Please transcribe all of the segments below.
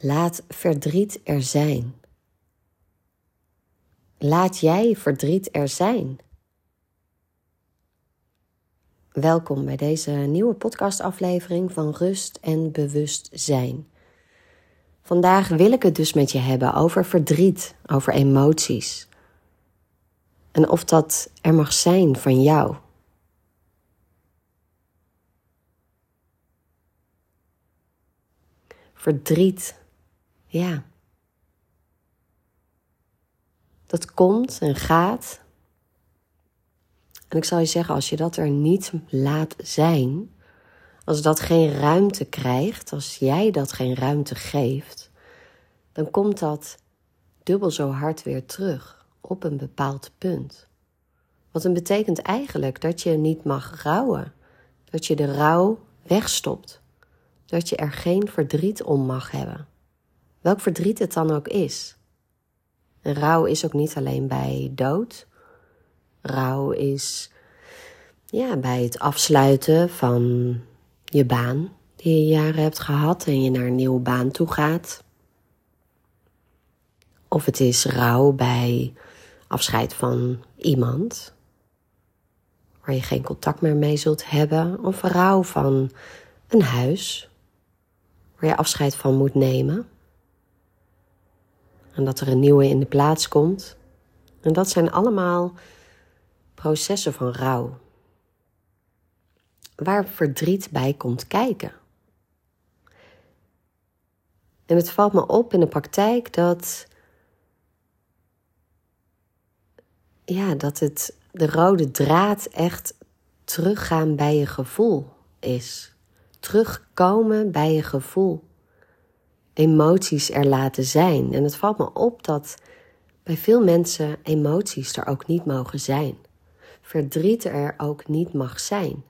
Laat verdriet er zijn. Laat jij verdriet er zijn. Welkom bij deze nieuwe podcastaflevering van Rust en Bewustzijn. Vandaag wil ik het dus met je hebben over verdriet, over emoties. En of dat er mag zijn van jou. Verdriet, ja. Dat komt en gaat. En ik zal je zeggen, als je dat er niet laat zijn, als dat geen ruimte krijgt, als jij dat geen ruimte geeft, dan komt dat dubbel zo hard weer terug op een bepaald punt. Wat een betekent eigenlijk dat je niet mag rouwen, dat je de rouw wegstopt, dat je er geen verdriet om mag hebben. Welk verdriet het dan ook is. En rouw is ook niet alleen bij dood. Rouw is ja, bij het afsluiten van je baan die je jaren hebt gehad en je naar een nieuwe baan toe gaat. Of het is rouw bij afscheid van iemand waar je geen contact meer mee zult hebben. Of rouw van een huis waar je afscheid van moet nemen. En dat er een nieuwe in de plaats komt. En dat zijn allemaal processen van rouw. Waar verdriet bij komt kijken. En het valt me op in de praktijk dat. Ja, dat het de rode draad echt teruggaan bij je gevoel is. Terugkomen bij je gevoel emoties er laten zijn. En het valt me op dat bij veel mensen emoties er ook niet mogen zijn. Verdriet er ook niet mag zijn.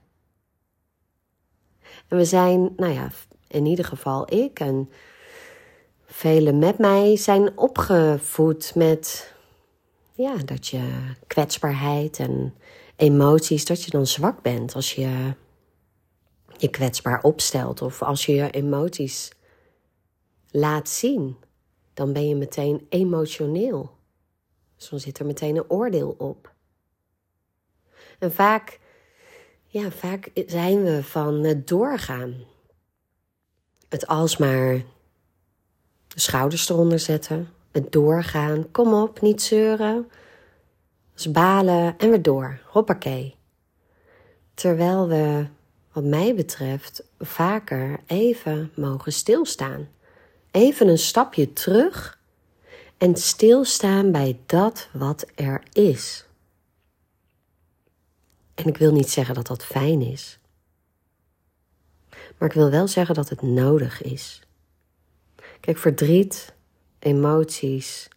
En we zijn, nou ja, in ieder geval ik en velen met mij zijn opgevoed met ja, dat je kwetsbaarheid en emoties, dat je dan zwak bent als je je kwetsbaar opstelt of als je je emoties laat zien, dan ben je meteen emotioneel. Dus dan zit er meteen een oordeel op. En vaak, ja, vaak zijn we van het doorgaan. Het alsmaar de schouders eronder zetten, het doorgaan, kom op, niet zeuren. Dus balen en weer door, hoppakee. Terwijl we, wat mij betreft, vaker even mogen stilstaan even een stapje terug en stilstaan bij dat wat er is. En ik wil niet zeggen dat dat fijn is, maar ik wil wel zeggen dat het nodig is. Kijk, verdriet, emoties,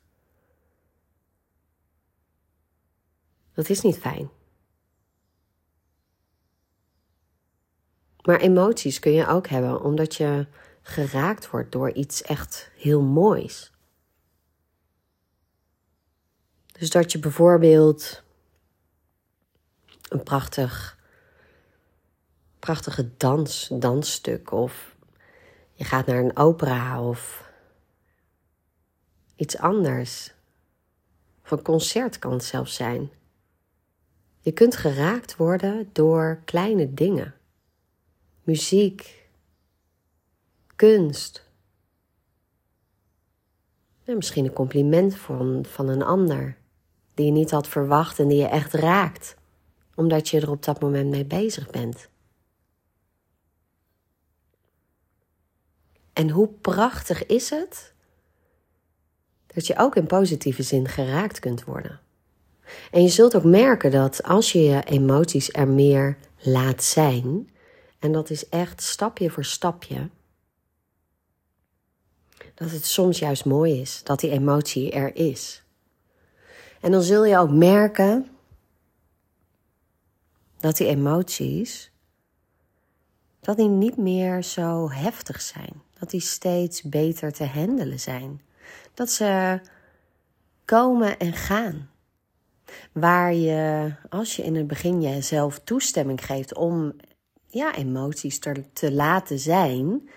dat is niet fijn. Maar emoties kun je ook hebben omdat je geraakt wordt door iets echt heel moois. Dus dat je bijvoorbeeld een prachtig, prachtige dans, dansstuk of je gaat naar een opera of iets anders. Of een concert kan het zelfs zijn. Je kunt geraakt worden door kleine dingen. Muziek, kunst. misschien een compliment van, van een ander die je niet had verwacht en die je echt raakt, omdat je er op dat moment mee bezig bent. En hoe prachtig is het dat je ook in positieve zin geraakt kunt worden. En je zult ook merken dat als je je emoties er meer laat zijn, en dat is echt stapje voor stapje, dat het soms juist mooi is dat die emotie er is. En dan zul je ook merken dat die emoties dat die niet meer zo heftig zijn, dat die steeds beter te handelen zijn, dat ze komen en gaan. Waar je, als je in het begin jezelf toestemming geeft om ja, emoties te, te laten zijn,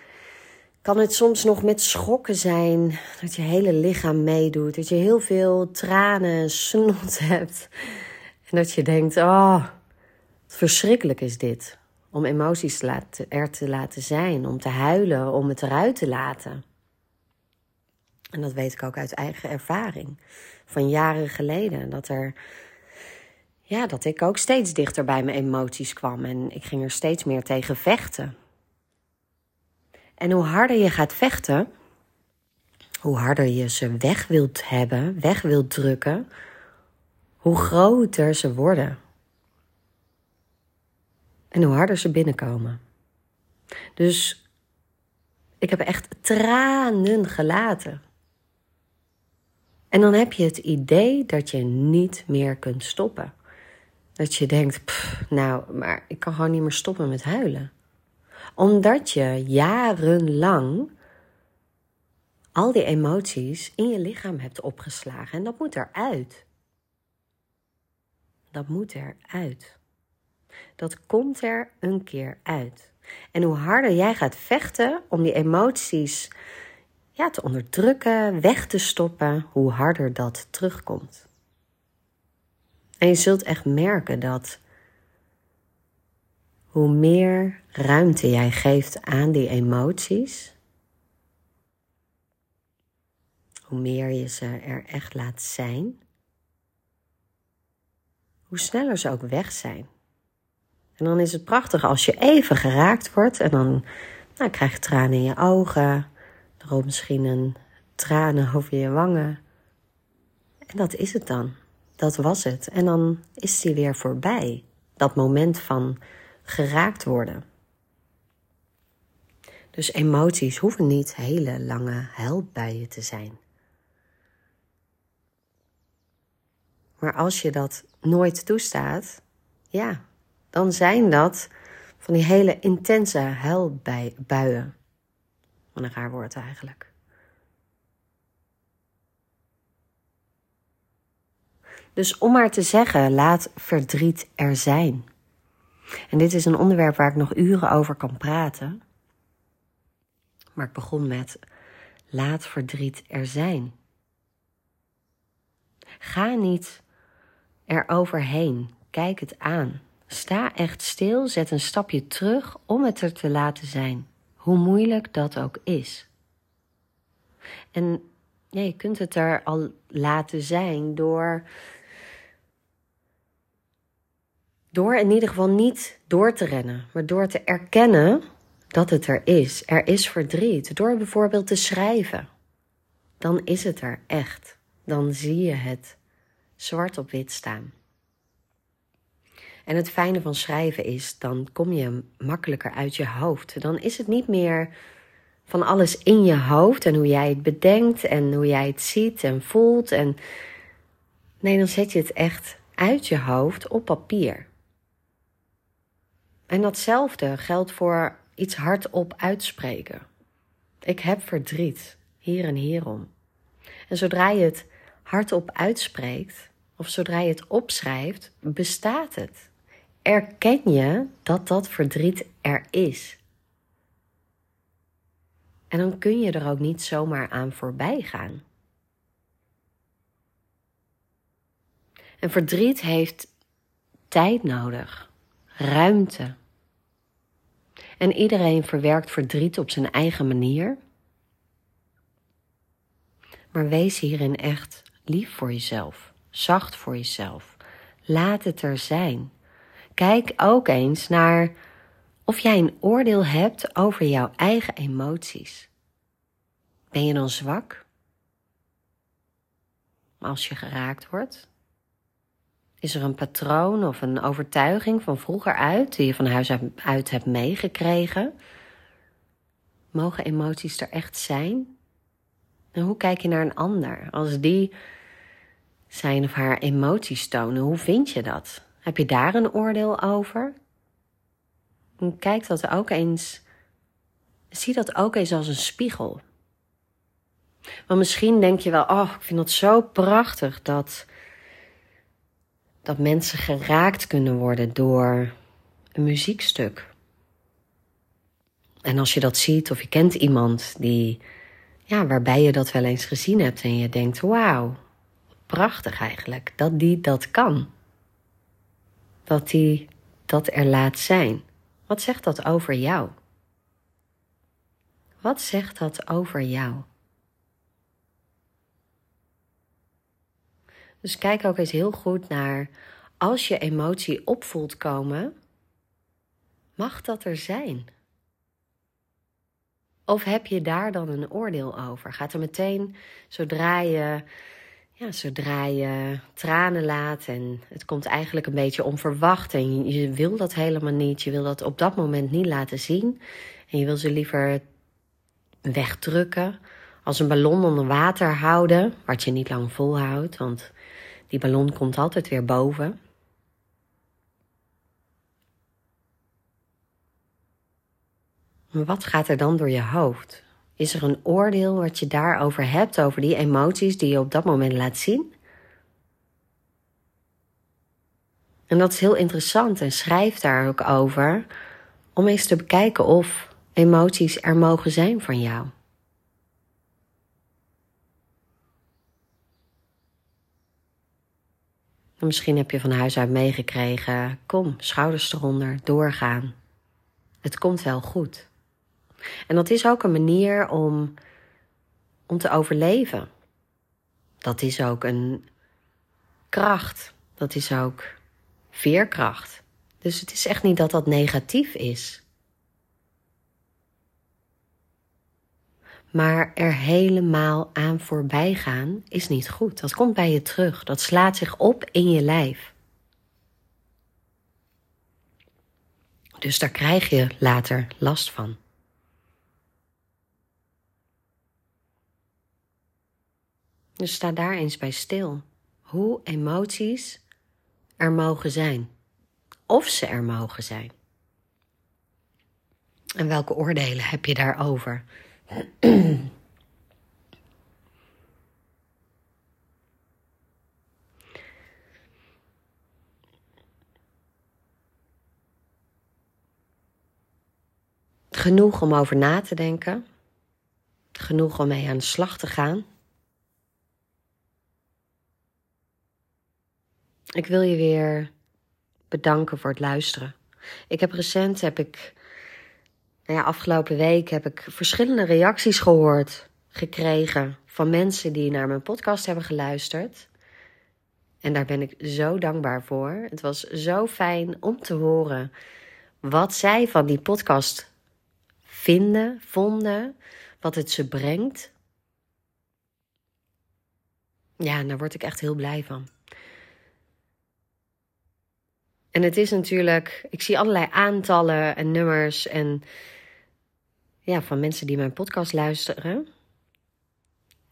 kan het soms nog met schokken zijn. Dat je hele lichaam meedoet. Dat je heel veel tranen, snot hebt. En dat je denkt, oh, verschrikkelijk is dit. Om emoties er te laten zijn. Om te huilen, om het eruit te laten. En dat weet ik ook uit eigen ervaring. Van jaren geleden. Dat er ja, dat ik ook steeds dichter bij mijn emoties kwam en ik ging er steeds meer tegen vechten. En hoe harder je gaat vechten, hoe harder je ze weg wilt hebben, weg wilt drukken, hoe groter ze worden. En hoe harder ze binnenkomen. Dus ik heb echt tranen gelaten. En dan heb je het idee dat je niet meer kunt stoppen. Dat je denkt, nou, maar ik kan gewoon niet meer stoppen met huilen. Omdat je jarenlang al die emoties in je lichaam hebt opgeslagen. En dat moet eruit. Dat moet eruit. Dat komt er een keer uit. En hoe harder jij gaat vechten om die emoties ja, te onderdrukken, weg te stoppen, hoe harder dat terugkomt. En je zult echt merken dat hoe meer ruimte jij geeft aan die emoties, hoe meer je ze er echt laat zijn, hoe sneller ze ook weg zijn. En dan is het prachtig als je even geraakt wordt en dan nou, krijg je tranen in je ogen, er komt misschien een tranen over je wangen. En dat is het dan dat was het. En dan is die weer voorbij. Dat moment van geraakt worden. Dus emoties hoeven niet hele lange huilbuien te zijn. Maar als je dat nooit toestaat, ja, dan zijn dat van die hele intense huilbuien. Wat een raar woord eigenlijk. Dus om maar te zeggen, laat verdriet er zijn. En dit is een onderwerp waar ik nog uren over kan praten. Maar ik begon met laat verdriet er zijn. Ga niet er overheen. Kijk het aan. Sta echt stil, zet een stapje terug om het er te laten zijn. Hoe moeilijk dat ook is. En ja, je kunt het er al laten zijn door Door in ieder geval niet door te rennen, maar door te erkennen dat het er is. Er is verdriet. Door bijvoorbeeld te schrijven. Dan is het er echt. Dan zie je het zwart op wit staan. En het fijne van schrijven is, dan kom je makkelijker uit je hoofd. Dan is het niet meer van alles in je hoofd en hoe jij het bedenkt en hoe jij het ziet en voelt. En nee, dan zet je het echt uit je hoofd op papier. En datzelfde geldt voor iets hardop uitspreken. Ik heb verdriet, hier en hierom. En zodra je het hardop uitspreekt, of zodra je het opschrijft, bestaat het. Erken je dat dat verdriet er is. En dan kun je er ook niet zomaar aan voorbij gaan. En verdriet heeft tijd nodig, ruimte, en iedereen verwerkt verdriet op zijn eigen manier. Maar wees hierin echt lief voor jezelf, zacht voor jezelf. Laat het er zijn. Kijk ook eens naar of jij een oordeel hebt over jouw eigen emoties. Ben je dan zwak? Als je geraakt wordt? Is er een patroon of een overtuiging van vroeger uit die je van huis uit hebt meegekregen? Mogen emoties er echt zijn? En hoe kijk je naar een ander als die zijn of haar emoties tonen? Hoe vind je dat? Heb je daar een oordeel over? En kijk dat ook eens. Zie dat ook eens als een spiegel. Want misschien denk je wel, oh, ik vind het zo prachtig dat dat mensen geraakt kunnen worden door een muziekstuk. En als je dat ziet of je kent iemand die, ja, waarbij je dat wel eens gezien hebt en je denkt: wauw, prachtig eigenlijk dat die dat kan. Dat die dat er laat zijn. Wat zegt dat over jou? Wat zegt dat over jou? Dus kijk ook eens heel goed naar als je emotie opvoelt komen, mag dat er zijn? Of heb je daar dan een oordeel over? Gaat er meteen, zodra je, ja, zodra je tranen laat en het komt eigenlijk een beetje onverwacht en je, wil dat helemaal niet, je wil dat op dat moment niet laten zien en je wil ze liever wegdrukken, als een ballon onder water houden, wat je niet lang volhoudt, want die ballon komt altijd weer boven. Maar wat gaat er dan door je hoofd? Is er een oordeel wat je daarover hebt, over die emoties die je op dat moment laat zien? En dat is heel interessant en schrijf daar ook over om eens te bekijken of emoties er mogen zijn van jou. Misschien heb je van huis uit meegekregen: kom, schouders eronder, doorgaan. Het komt wel goed. En dat is ook een manier om, om te overleven. Dat is ook een kracht. Dat is ook veerkracht. Dus het is echt niet dat dat negatief is. Maar er helemaal aan voorbij gaan is niet goed. Dat komt bij je terug. Dat slaat zich op in je lijf. Dus daar krijg je later last van. Dus sta daar eens bij stil. Hoe emoties er mogen zijn. Of ze er mogen zijn. En welke oordelen heb je daarover? Genoeg om over na te denken. Genoeg om mee aan de slag te gaan. Ik wil je weer bedanken voor het luisteren. Ik heb recent heb ik nou ja, afgelopen week heb ik verschillende reacties gehoord, gekregen van mensen die naar mijn podcast hebben geluisterd. En daar ben ik zo dankbaar voor. Het was zo fijn om te horen wat zij van die podcast vinden, vonden, wat het ze brengt. Ja, daar word ik echt heel blij van. En het is natuurlijk, ik zie allerlei aantallen en nummers en ja, van mensen die mijn podcast luisteren.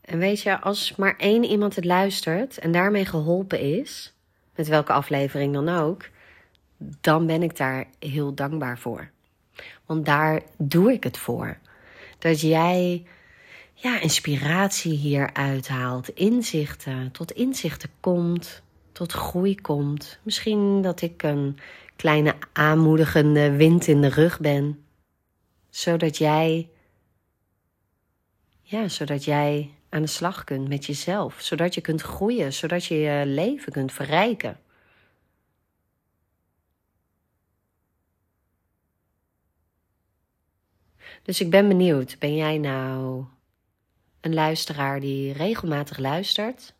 En weet je, als maar één iemand het luistert en daarmee geholpen is, met welke aflevering dan ook, dan ben ik daar heel dankbaar voor. Want daar doe ik het voor. Dat jij ja, inspiratie hier uithaalt, inzichten, tot inzichten komt, tot groei komt. Misschien dat ik een kleine aanmoedigende wind in de rug ben zodat jij, ja, zodat jij aan de slag kunt met jezelf. Zodat je kunt groeien, zodat je je leven kunt verrijken. Dus ik ben benieuwd, ben jij nou een luisteraar die regelmatig luistert?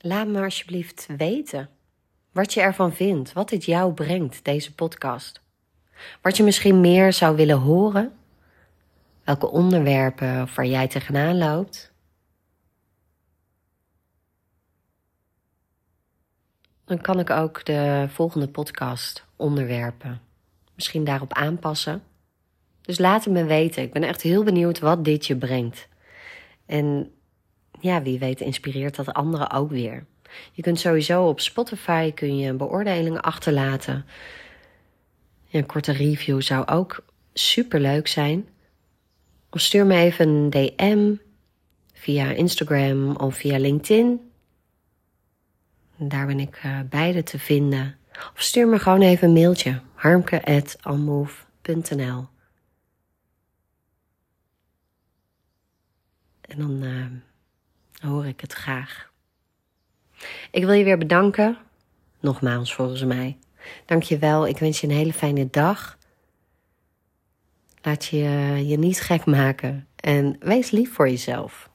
Laat me alsjeblieft weten wat je ervan vindt, wat dit jou brengt, deze podcast. Wat je misschien meer zou willen horen? Welke onderwerpen waar jij tegenaan loopt? Dan kan ik ook de volgende podcast onderwerpen misschien daarop aanpassen. Dus laat het me weten. Ik ben echt heel benieuwd wat dit je brengt. En ja, wie weet inspireert dat anderen ook weer. Je kunt sowieso op Spotify kun je een beoordeling achterlaten een korte review zou ook super leuk zijn. Of stuur me even een DM via Instagram of via LinkedIn. Daar ben ik uh, beide te vinden. Of stuur me gewoon even een mailtje. harmke.almove En dan uh, hoor ik het graag. Ik wil je weer bedanken. Nogmaals, volgens mij. Dank je wel. Ik wens je een hele fijne dag. Laat je je niet gek maken. En wees lief voor jezelf.